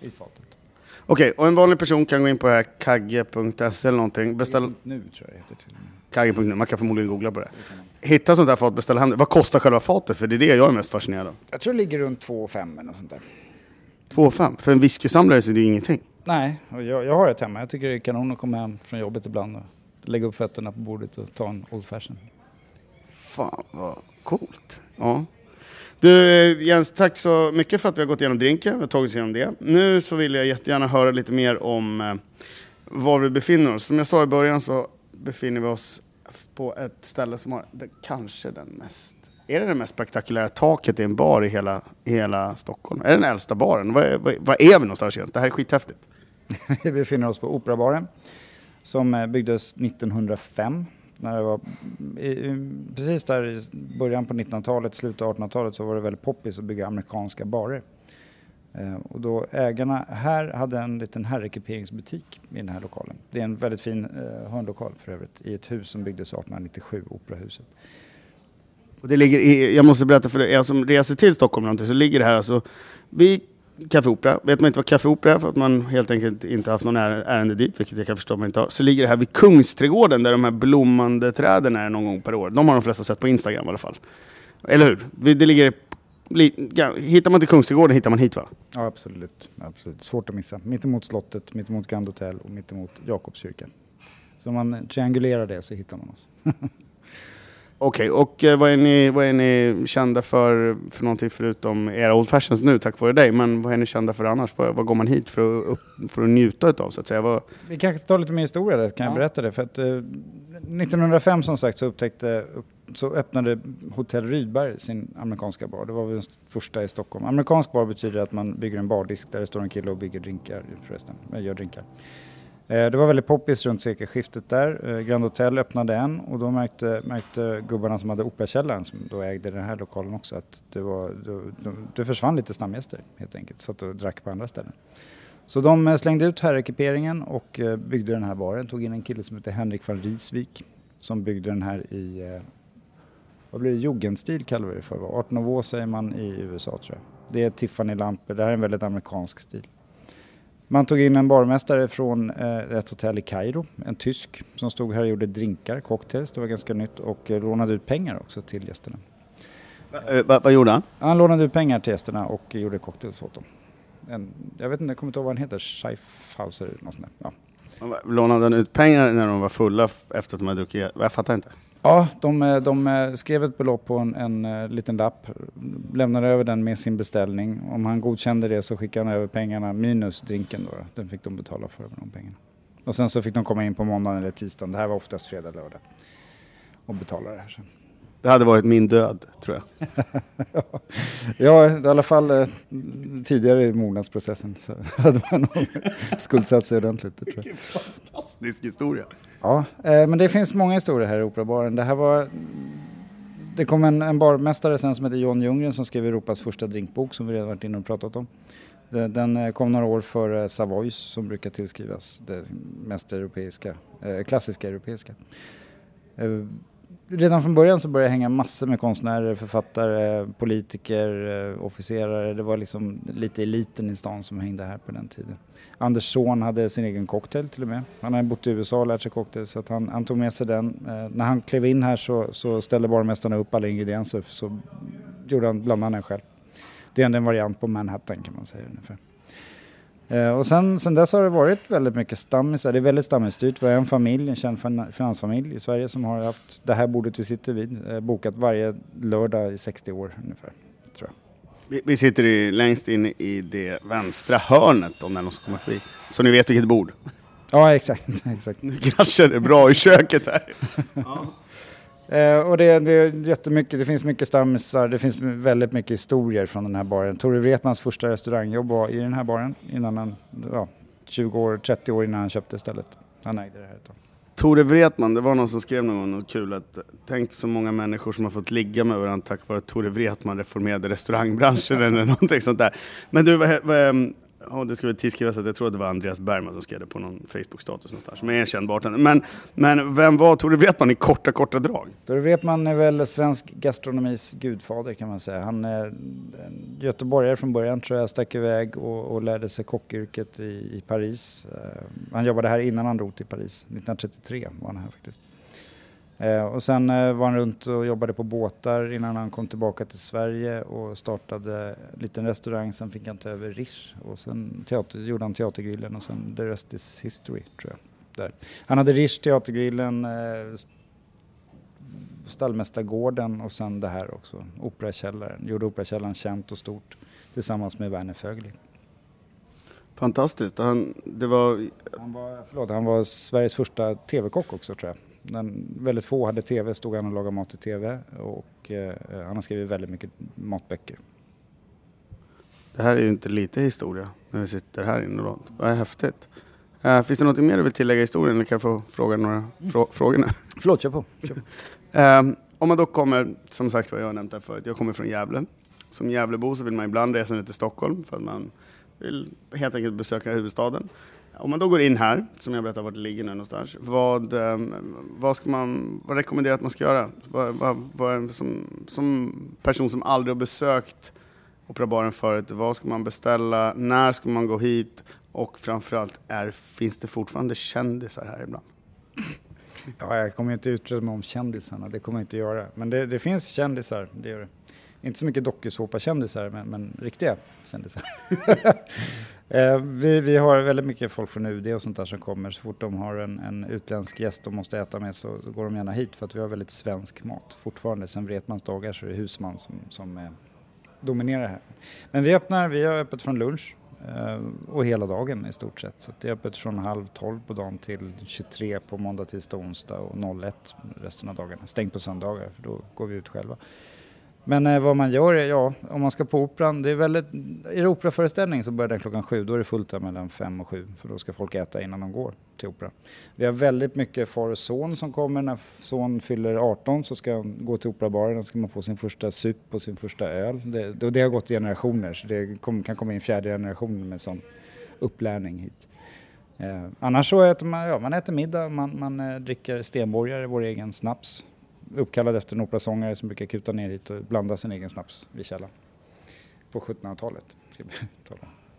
S4: i fatet.
S3: Okej, och en vanlig person kan gå in på det här kagge.se eller någonting. Beställ
S4: Nu tror jag det heter till och med.
S3: kagge.nu, man kan förmodligen googla på det. Hitta sånt här fat, beställa hem det. Vad kostar själva fatet? För det är det jag är mest fascinerad av.
S4: Jag tror det ligger runt 2,5 eller något sånt där.
S3: 2 5 För en whiskysamlare så är det ju ingenting.
S4: Nej, och jag, jag har ett hemma. Jag tycker det är kanon att komma hem från jobbet ibland och lägga upp fötterna på bordet och ta en Old Fashion.
S3: Fan vad coolt. Ja. Du eh, Jens, tack så mycket för att vi har gått igenom drinken, vi har tagit oss igenom det. Nu så vill jag jättegärna höra lite mer om eh, var vi befinner oss. Som jag sa i början så befinner vi oss på ett ställe som har det, kanske den mest är det det mest spektakulära taket i en bar i hela, i hela Stockholm? Är det den äldsta baren? Vad är, vad, vad är vi någonstans Jens? Det här är skithäftigt.
S4: Vi befinner oss på Operabaren som eh, byggdes 1905. När det var, i, precis där i början på 1900-talet, slutet av 1800-talet så var det väldigt poppis att bygga amerikanska barer. Eh, och då ägarna här hade en liten herrekiperingsbutik i den här lokalen. Det är en väldigt fin eh, hörnlokal för övrigt i ett hus som byggdes 1897, Operahuset.
S3: Och det ligger i, jag måste berätta för er som reser till Stockholm så ligger det här alltså vid Café Opera. Vet man inte vad Café Opera är för att man helt enkelt inte haft någon ärende dit, vilket jag kan förstå att man inte har, så ligger det här vid Kungsträdgården där de här blommande träden är någon gång per år. De har de flesta sett på Instagram i alla fall. Eller hur? Det ligger, hittar man till Kungsträdgården hittar man hit va?
S4: Ja, absolut. absolut. Svårt att missa. Mittemot slottet, mittemot Grand Hotel och mittemot Jakobskyrkan. Så om man triangulerar det så hittar man oss.
S3: Okej, och eh, vad, är ni, vad är ni kända för, för någonting förutom era Old Fashions nu tack vare dig? Men vad är ni kända för annars? Vad, vad går man hit för att, upp, för att njuta utav så att säga? Vad,
S4: Vi kanske ska ta lite mer historia där, kan jag
S3: Ja.
S4: berätta det. För att, eh, 1905 som sagt så, upptäckte, upp, så öppnade Hotell Rydberg sin amerikanska bar. Det var väl den första i Stockholm. Amerikansk bar betyder att man bygger en bardisk där det står en kille och bygger drinkar förresten, eh, gör drinkar. Eh, det var väldigt poppis runt sekelskiftet där. Eh, Grand Hotel öppnade en och då märkte, märkte gubbarna som hade Operakällaren som då ägde den här lokalen också att det, var, det, det försvann lite stamgäster helt enkelt. Satt och drack på andra ställen. Så de eh, slängde ut herrekiperingen och byggde den här baren. Tog in en kille som heter Henrik van Risvik som byggde den här i, vad blir det, jugendstil kallar vi det för. Art Nouveau säger man i USA tror jag. Det är Tiffany-lampor, det här är en väldigt amerikansk stil. Man tog in en barmästare från eh, ett hotell i Kairo, en tysk som stod här och gjorde drinkar, cocktails, det var ganska nytt och eh, lånade ut pengar också till gästerna.
S3: eh, vad, vad gjorde han?
S4: Han lånade ut pengar till gästerna och gjorde cocktails åt dem. En, jag vet inte, jag kommer inte ihåg vad han heter, Schaifhauser eller något sånt där. Ja.
S3: Lånade han ut pengar när de var fulla efter att de hade druckit? Jag fattar inte.
S4: Ja, de, eh, de eh, skrev ett belopp på en, en eh, liten lapp, lämnade över den med sin beställning. Om han godkände det så skickade han över pengarna minus drinken då. Den fick de betala för med de pengarna. Och sen så fick de komma in på måndagen eller tisdagen, det här var oftast fredag, lördag. Och betala det här sen.
S3: Det hade varit min död, tror jag.
S4: Ja, i alla fall eh, tidigare i mognadsprocessen så hade man nog skuldsatt sig ordentligt. Det tror jag.
S3: Fantastisk historia.
S4: Ja, eh, men det finns många historier här i Operabaren. Det här var... Det kom en, en barmästare sen som heter John Ljunggren som skrev Europas första drinkbok som vi redan varit inne och pratat om. Den, den eh, kom några år före Savoys som brukar tillskrivas det mest europeiska, eh, klassiska europeiska. Redan från början så började jag hänga massor med konstnärer, författare, politiker, eh, officerare. Det var liksom lite eliten i stan som hängde här på den tiden. Anders son hade sin egen cocktail till och med. Han hade bott i USA och lärt sig cocktail så att han, han tog med sig den. Eh, när han klev in här så, så ställde barmästarna upp alla ingredienser så gjorde han, blandade han den själv. Det är ändå en variant på Manhattan kan man säga ungefär. Eh, och sen, sen dess har det varit väldigt mycket stammisar. Det är väldigt stammisstyrt. Vi har en familj, en känd fin- finansfamilj i Sverige som har haft det här bordet vi sitter vid eh, bokat varje lördag i 60 år ungefär. Tror jag.
S3: Vi, vi sitter i, längst in i det vänstra hörnet om någon som kommer förbi. Så ni vet vilket bord.
S4: Ja, exakt. exakt.
S3: Nu kraschar det bra i köket här.
S4: Eh, och det, det är jättemycket, det finns mycket stammisar, det finns väldigt mycket historier från den här baren. Tore Wretmans första restaurangjobb var i den här baren innan han, ja, 20 år, 30 år innan han köpte stället. Han ägde det här ett tag.
S3: Tore Wretman, det var någon som skrev någon gång något kul att tänk så många människor som har fått ligga med varandra tack vare att Tore Wretman reformerade restaurangbranschen eller någonting sånt där. Men du, ehm, ja, det ska väl tillskrivas att jag tror att det var Andreas Bergman som skrev det på någon Facebook-status någonstans, som är en känd bartender. Men, men vem var Tore Wretman i korta, korta drag?
S4: Tore Wretman är väl svensk gastronomis gudfader kan man säga. Han är göteborgare från början tror jag, stack iväg och, och lärde sig kockyrket i, i Paris. Eh, han jobbade här innan han drog till Paris, 1933 var han här faktiskt. Eh, och sen eh, var han runt och jobbade på båtar innan han kom tillbaka till Sverige och startade en liten restaurang. Sen fick han ta över Rish och sen teater, gjorde han Teatergrillen och sen the rest is history tror jag. Där. Han hade Rish, Teatergrillen, eh, Stallmästargården och sen det här också, Operakällaren. Gjorde Operakällaren känt och stort tillsammans med Werner Fögli.
S3: Fantastiskt. Han, det var...
S4: Han var, förlåt, han var Sveriges första TV-kock också tror jag. När väldigt få hade TV stod han och lagade mat i TV och eh, han har skrivit väldigt mycket matböcker.
S3: Det här är ju inte lite historia när vi sitter här inne. Då. Vad är häftigt. Uh, finns det något mer du vill tillägga i historien eller kan jag få fråga några frå frågor nu?
S4: Förlåt, kör på. Kör på.
S3: uh, om man då kommer, som sagt vad jag har nämnt här förut, jag kommer från Gävle. Som Gävlebo så vill man ibland resa ner till Stockholm för att man vill helt enkelt besöka huvudstaden. Om man då går in här, som jag berättar vart det ligger nu någonstans, vad, ehm, vad, ska man, vad rekommenderar att man ska göra? Vad, vad, vad, som, som person som aldrig har besökt Operabaren förut, vad ska man beställa? När ska man gå hit? Och framförallt, är, finns det fortfarande kändisar här ibland?
S4: Ja, jag kommer inte utreda mig om kändisarna, det kommer jag inte göra. Men det, det finns kändisar, det gör det. Inte så mycket dokusåpa-kändisar, men, men, riktiga kändisar. eh, vi, vi har väldigt mycket folk från UD och sånt där som kommer. Så fort de har en, en utländsk gäst de måste äta med så, så, går de gärna hit för att vi har väldigt svensk mat fortfarande. Sen Wretmans dagar så är det husman som, som eh, dominerar här. Men vi öppnar, vi har öppet från lunch eh, och hela dagen i stort sett. Så det är öppet från halv tolv på dagen till 23 på måndag, tisdag, onsdag och 01 resten av dagarna. Stängt på söndagar för då går vi ut själva. Men eh, vad man gör är, ja, om man ska på operan, det är väldigt, är det operaföreställning så börjar den klockan sju, då är det fullt där mellan fem och sju, för då ska folk äta innan de går till operan. Vi har väldigt mycket far och son som kommer, när son fyller 18 så ska han gå till operabaren, då ska man få sin första sup och sin första öl. Det, det har gått generationer, så det kom, kan komma in fjärde generationen med sån upplärning hit. Eh, annars så äter man, ja, man äter middag, man, man eh, dricker stenborgare, vår egen snaps uppkallad efter en operasångare som brukar kuta ner hit och blanda sin egen snaps vid källan. På 1700-talet.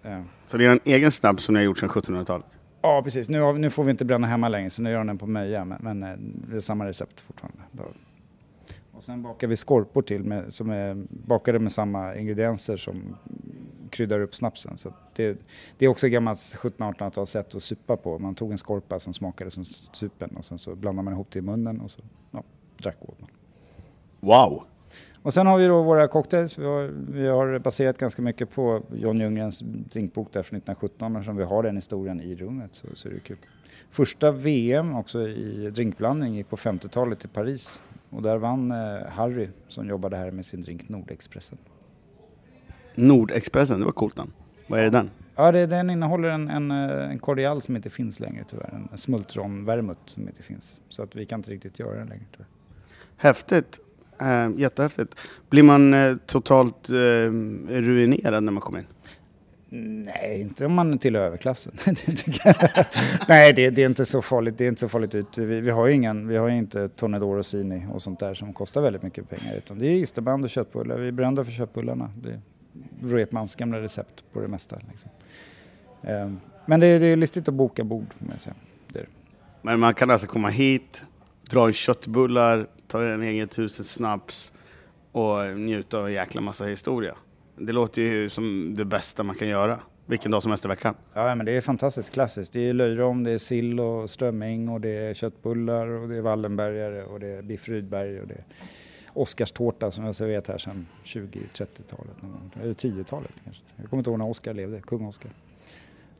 S3: Ja. Så det är en egen snaps som ni har gjort sedan 1700-talet?
S4: Ja, precis. Nu, nu, får vi inte bränna hemma längre så nu gör den på Möja, men, men eh, det är samma recept fortfarande. Och sen bakar vi skorpor till med, som är bakade med samma ingredienser som kryddar upp snapsen. Så det, det är också ett gammalt 1700-1800-tals sätt att supa på. Man tog en skorpa som smakade som supen och sen så blandade man ihop det i munnen och så ja, drack åt man.
S3: Wow!
S4: Och sen har vi då våra cocktails. Vi har, vi har baserat ganska mycket på John Ljunggrens drinkbok där från 1917 men som vi har den historien i rummet så, så är det kul. Första VM också i drinkblandning gick på 50-talet i Paris och där vann eh, Harry som jobbade här med sin drink Nordexpressen.
S3: Nordexpressen, det var coolt namn. Vad är det den?
S4: Ja, det, den innehåller en, en, eh, en kordial som inte finns längre tyvärr. En smultronvermouth som inte finns. Så att vi kan inte riktigt göra den längre tyvärr.
S3: Häftigt. Eh, jättehäftigt. Blir man eh, totalt eh, ruinerad när man kommer in?
S4: Nej, inte om man tillhör överklassen. Nej, det, det, är inte så farligt. Det är inte så farligt ut. Vi, vi har ju ingen, vi har inte Tornedor och Sini och sånt där som kostar väldigt mycket pengar. Utan det är isterband och köttbullar. Vi är brända för köttbullarna. Det är Repmans gamla recept på det mesta. Liksom. Eh, men det är, det är listigt att boka bord. Det är.
S3: Men man kan alltså komma hit, dra en köttbullar, ta en egen tusen snaps och njuta av en jäkla massa historia. Det låter ju som det bästa man kan göra. Vilken dag som helst i veckan.
S4: Ja, men det är fantastiskt klassiskt. Det är löjrom, det är sill och strömming och det är köttbullar och det är Wallenbergare och det är biff Rydberg och det är Oscarstårta som jag serverat här sedan 20-30-talet, eller 10-talet kanske. Jag kommer inte ihåg när Oscar levde, kung Oscar.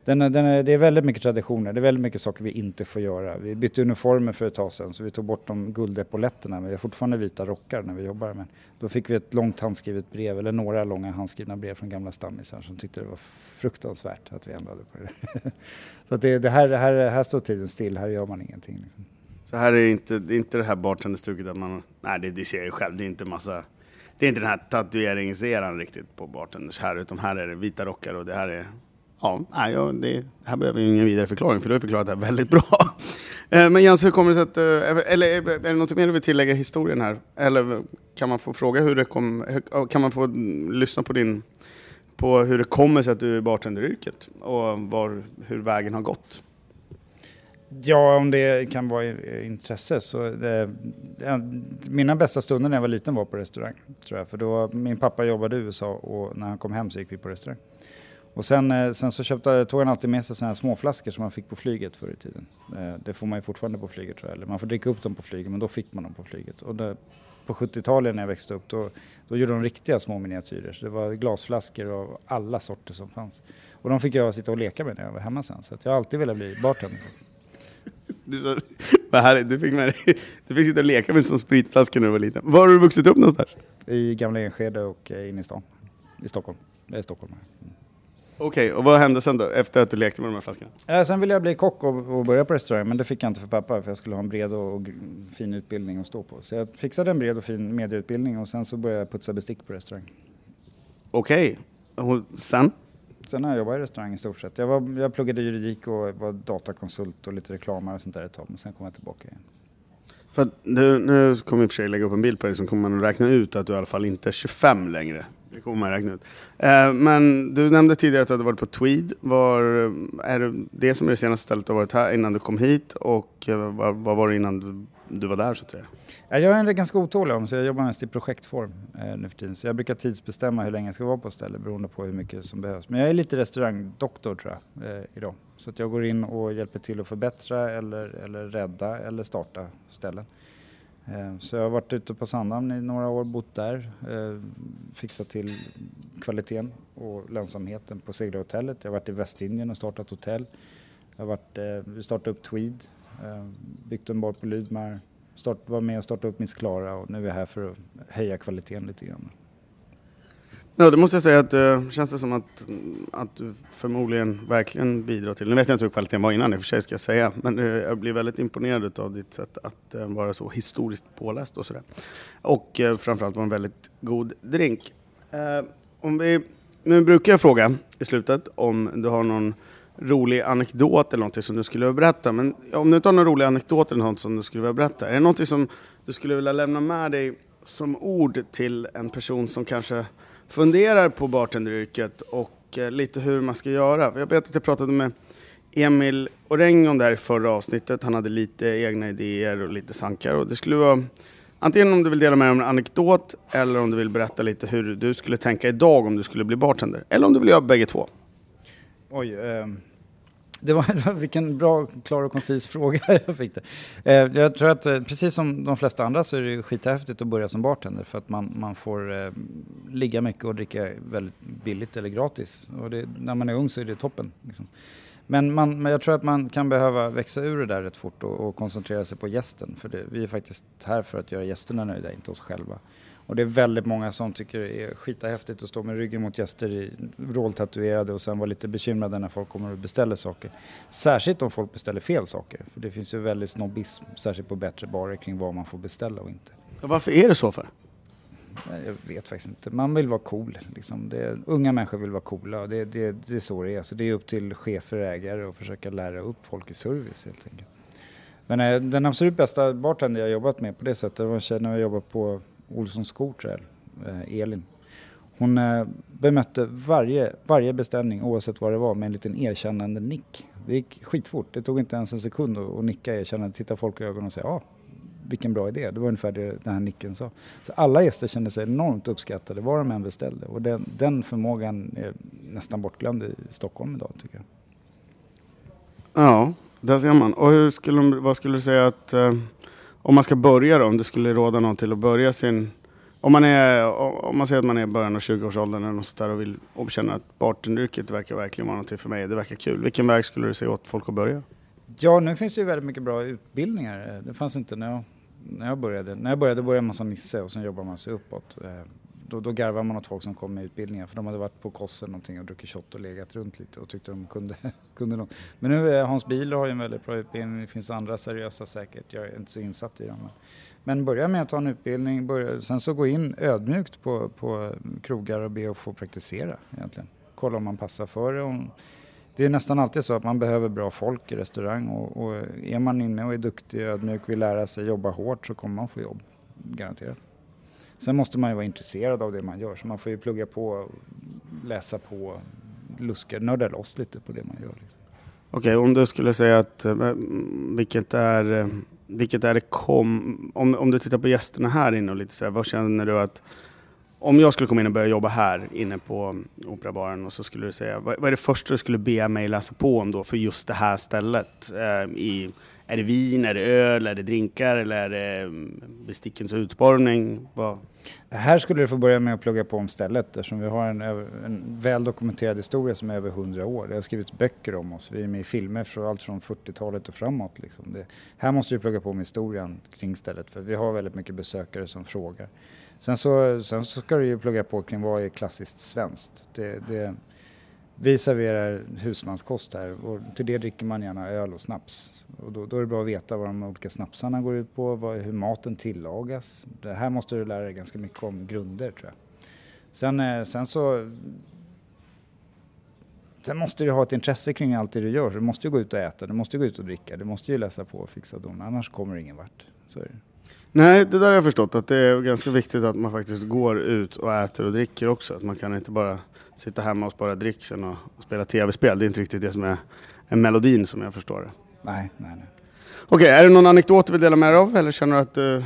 S4: Den, den är, det är väldigt mycket traditioner, det är väldigt mycket saker vi inte får göra. Vi bytte uniformer för ett tag sedan så vi tog bort de guldepauletterna men vi har fortfarande vita rockar när vi jobbar. Men då fick vi ett långt handskrivet brev, eller några långa handskrivna brev från gamla stammisar som tyckte det var fruktansvärt att vi ändrade på det. så att det, det här, här, här står tiden still, här gör man ingenting. Liksom.
S3: Så här är inte, det är inte det här bartenderstuket att man, nej det, det ser jag ju själv, det är inte massa, det är inte den här tatueringseran riktigt på bartenders här, utan här är det vita rockar och det här är Ja, ja, det här behöver ju ingen vidare förklaring för du har förklarat det här väldigt bra. Eh, men Jens, hur kommer det sig att, eh, eller är det något mer du vill tillägga i historien här? Eller kan man få fråga hur det kom, kan man få lyssna på din, på hur det kommer sig att du är i bartenderyrket och var, hur vägen har gått?
S4: Ja, om det kan vara intresse så eh, det, mina bästa stunder när jag var liten var på restaurang tror jag. För då, min pappa jobbade i USA och när han kom hem så gick vi på restaurang. Och sen, eh, sen så köpte, tog han alltid med sig sådana här småflaskor som man fick på flyget förr i tiden. Eh, Det får man ju fortfarande på flyget tror jag. Eller man får dricka upp dem på flyget men då fick man dem på flyget. Och det, på 70-talet när jag växte upp då, då gjorde de riktiga små miniatyrer. Så det var glasflaskor av alla sorter som fanns. Och de fick jag sitta och leka med när jag var hemma sen. Så att jag har alltid velat bli bartender.
S3: Du, vad härligt, du, fick med dig, du fick sitta och leka med som spritflaska när du var liten. Var har du vuxit upp någonstans?
S4: I Gamla Enskede och eh, inne i stan. I Stockholm. Det är Stockholm. Mm.
S3: Okej, och vad hände sen då, efter att du lekte med de här flaskorna?
S4: Eh, sen ville jag bli kock och, och börja på restaurang, men det fick jag inte för pappa för jag skulle ha en bred och, och fin utbildning att stå på. Så jag fixade en bred och fin medieutbildning och sen så började jag putsa bestick på restaurang.
S3: Okej, och sen?
S4: Sen har jag jobbat i restaurang i stort sett. Jag, var, jag pluggade juridik och var datakonsult och lite reklamare och sånt där ett tag, men sen kom jag tillbaka igen.
S3: För att du, nu kommer jag i och för sig lägga upp en bild på dig som kommer man att räkna ut att du i alla fall inte är 25 längre. Det kommer man räkna ut. Eh, men du nämnde tidigare att du hade varit på Tweed. Var, eh, är det det som är det senaste stället du har varit här innan du kom hit? Och eh, vad, vad var det innan du, du var där så att säga?
S4: Eh, jag är en ganska otålig om så jag jobbar mest i projektform eh, nu för tiden. Så jag brukar tidsbestämma hur länge jag ska vara på ett ställe beroende på hur mycket som behövs. Men jag är lite restaurangdoktor tror jag eh, idag. Så att jag går in och hjälper till att förbättra eller, eller rädda eller starta ställen. Eh, så jag har varit ute på Sandhamn i några år, bott där, eh, fixat till kvaliteten och lönsamheten på seglarhotellet. Jag har varit i Västindien och startat hotell. Jag har varit, eh, vi startade upp Tweed, byggt en bar på Lydmar, start, var med och startade upp Miss Klara och nu är jag här för att höja kvaliteten lite grann.
S3: Ja, det måste jag säga att det känns det som att, mm, att du förmodligen verkligen bidrar till. Nu vet jag inte hur kvaliteten var innan i och för sig ska jag säga. Men eh, jag blir väldigt imponerad av ditt sätt att eh, vara så historiskt påläst och sådär. Och framförallt vara en väldigt god drink. Om vi, nu brukar jag fråga i slutet om du har någon rolig anekdot eller någonting som du skulle vilja berätta. Men om du inte har någon rolig anekdot eller något som du skulle vilja berätta. Är det någonting som du skulle vilja lämna med dig som ord till en person som kanske funderar på bartenderyrket och eh, lite hur man ska göra. Jag vet att jag pratade med Emil Orengon där i förra avsnittet. Han hade lite egna idéer och lite sankar. Och det skulle vara antingen om du vill dela med dig av en anekdot eller om du vill berätta lite hur du skulle tänka idag om du skulle bli bartender. Eller om du vill göra bägge två.
S4: Oj, ehm, det var, det var vilken bra, klar och koncis fråga jag fick det. Eh, jag tror att eh, precis som de flesta andra så är det ju skithäftigt att börja som bartender för att man, man får eh, ligga mycket och dricka väldigt billigt eller gratis. Och det, när man är ung så är det toppen. Liksom. Men, man, men jag tror att man kan behöva växa ur det där rätt fort och, och koncentrera sig på gästen. För det, vi är faktiskt här för att göra gästerna nöjda, inte oss själva. Och det är väldigt många som tycker det är skithäftigt att stå med ryggen mot gäster vråltatuerade och sen vara lite bekymrade när folk kommer och beställer saker. Särskilt om folk beställer fel saker. För det finns ju väldigt snobbism, särskilt på bättre barer, kring vad man får beställa och inte.
S3: Och varför är det så för?
S4: Jag vet faktiskt inte. Man vill vara cool. Liksom. Det, unga människor vill vara coola det, det, det är så det är. Så det är upp till chefer och ägare att försöka lära upp folk i service helt enkelt. Men eh, den absolut bästa bartender jag jobbat med på det sättet var en tjej när jag jobbade på Olssons skor eh, Elin. Hon eh, bemötte varje, varje beställning oavsett vad det var med en liten erkännande nick. Det gick skitfort. Det tog inte ens en sekund att, att nicka erkännande, titta folk i ögonen och säga ja, vilken bra idé. Det var ungefär det den här nicken sa. Så alla gäster kände sig enormt uppskattade vad de än beställde. Och den, den förmågan är nästan bortglömd i Stockholm idag tycker jag.
S3: Ja, där ser man. Och hur skulle, vad skulle du säga att eh, om man ska börja då, om du skulle råda någon till att börja sin om man, är, om man säger att man är i början av 20-årsåldern eller något sånt där och, vill, och känner att bartenderyrket verkar verkligen vara någonting för mig, det verkar kul. Vilken väg skulle du säga åt folk att börja?
S4: Ja, nu finns det ju väldigt mycket bra utbildningar. Det fanns inte när jag, när jag började. När jag började började man som nisse och sen jobbar man sig uppåt. Eh, då, då garvar man åt folk som kom med utbildningar för de hade varit på Kossen någonting och druckit shot och legat runt lite och tyckte de kunde, kunde något. Men nu är Hans Bieler har ju en väldigt bra utbildning, det finns andra seriösa säkert, jag är inte så insatt i dem. Men börja med att ta en utbildning, börja, sen så gå in ödmjukt på, på krogar och be att få praktisera egentligen. Kolla om man passar för det. Om, det är nästan alltid så att man behöver bra folk i restaurang och, och är man inne och är duktig, ödmjuk, vill lära sig, jobba hårt så kommer man få jobb. Garanterat. Sen måste man ju vara intresserad av det man gör så man får ju plugga på, läsa på, luska, nörda loss lite på det man gör. Liksom.
S3: Okej, om du skulle säga att eh, vilket är, eh, vilket är det kom, om, om du tittar på gästerna här inne och lite så här, vad känner du att om jag skulle komma in och börja jobba här inne på Operabaren och så skulle du säga, vad, vad är det första du skulle be mig läsa på om då för just det här stället? Eh, i, är det vin, är det öl, är det drinkar eller är det mm, bestickens utformning? Vad?
S4: Här skulle du få börja med att plugga på om stället eftersom vi har en, en väl dokumenterad historia som är över 100 år. Det har skrivits böcker om oss, vi är med i filmer från allt från 40-talet och framåt. Liksom. Det, här måste du plugga på om historien kring stället för vi har väldigt mycket besökare som frågar. Sen så, sen så ska du ju plugga på kring vad är klassiskt svenskt. Det, det, vi serverar husmanskost här och till det dricker man gärna öl och snaps. Och då, då är det bra att veta vad de olika snapsarna går ut på, vad, hur maten tillagas. Det här måste du lära dig ganska mycket om grunder tror jag. Sen, eh, sen så Sen måste du ha ett intresse kring allt det du gör. Du måste ju gå ut och äta, du måste gå ut och dricka, du måste ju läsa på och fixa don. Annars kommer du ingen vart. Så det.
S3: Nej, det där har jag förstått att det är ganska viktigt att man faktiskt går ut och äter och dricker också. Att man kan inte bara sitta hemma och spara dricksen och, spela tv-spel. Det är inte riktigt det som är, är melodin som jag förstår det.
S4: Nej, nej, nej.
S3: Okej, är det någon anekdot du vill dela med dig av eller känner du att, eh,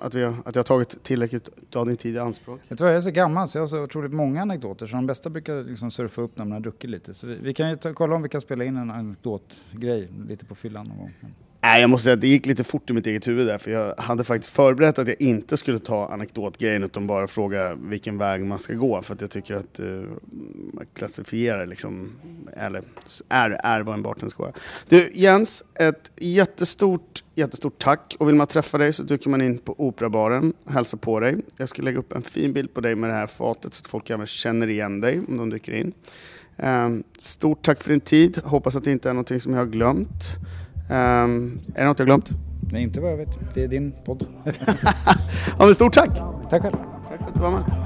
S3: att, vi har, att jag har tagit tillräckligt av din tid i anspråk?
S4: Jag tror jag är så gammal så jag har så otroligt många anekdoter så de bästa brukar liksom surfa upp när man har druckit lite. Så vi, vi kan ju ta, kolla om vi kan spela in en anekdotgrej lite på fyllan någon gång.
S3: Nej, jag måste säga att det gick lite fort i mitt eget huvud där, för jag hade faktiskt förberett att jag inte skulle ta anekdotgrejen utan bara fråga vilken väg man ska gå, för att jag tycker att eh, uh, man klassifierar liksom, eller är, är vad en bartender ska vara. Du Jens, ett jättestort, jättestort tack och vill man träffa dig så dyker man in på Operabaren, hälsa på dig. Jag ska lägga upp en fin bild på dig med det här fatet så att folk även känner igen dig om de dyker in. Um, stort tack för din tid, hoppas att det inte är någonting som jag har glömt. Um, är det något jag glömt?
S4: Nej, inte vad jag vet. Det är din podd.
S3: ja, men stort tack!
S4: Tack själv.
S3: Tack för att du var med.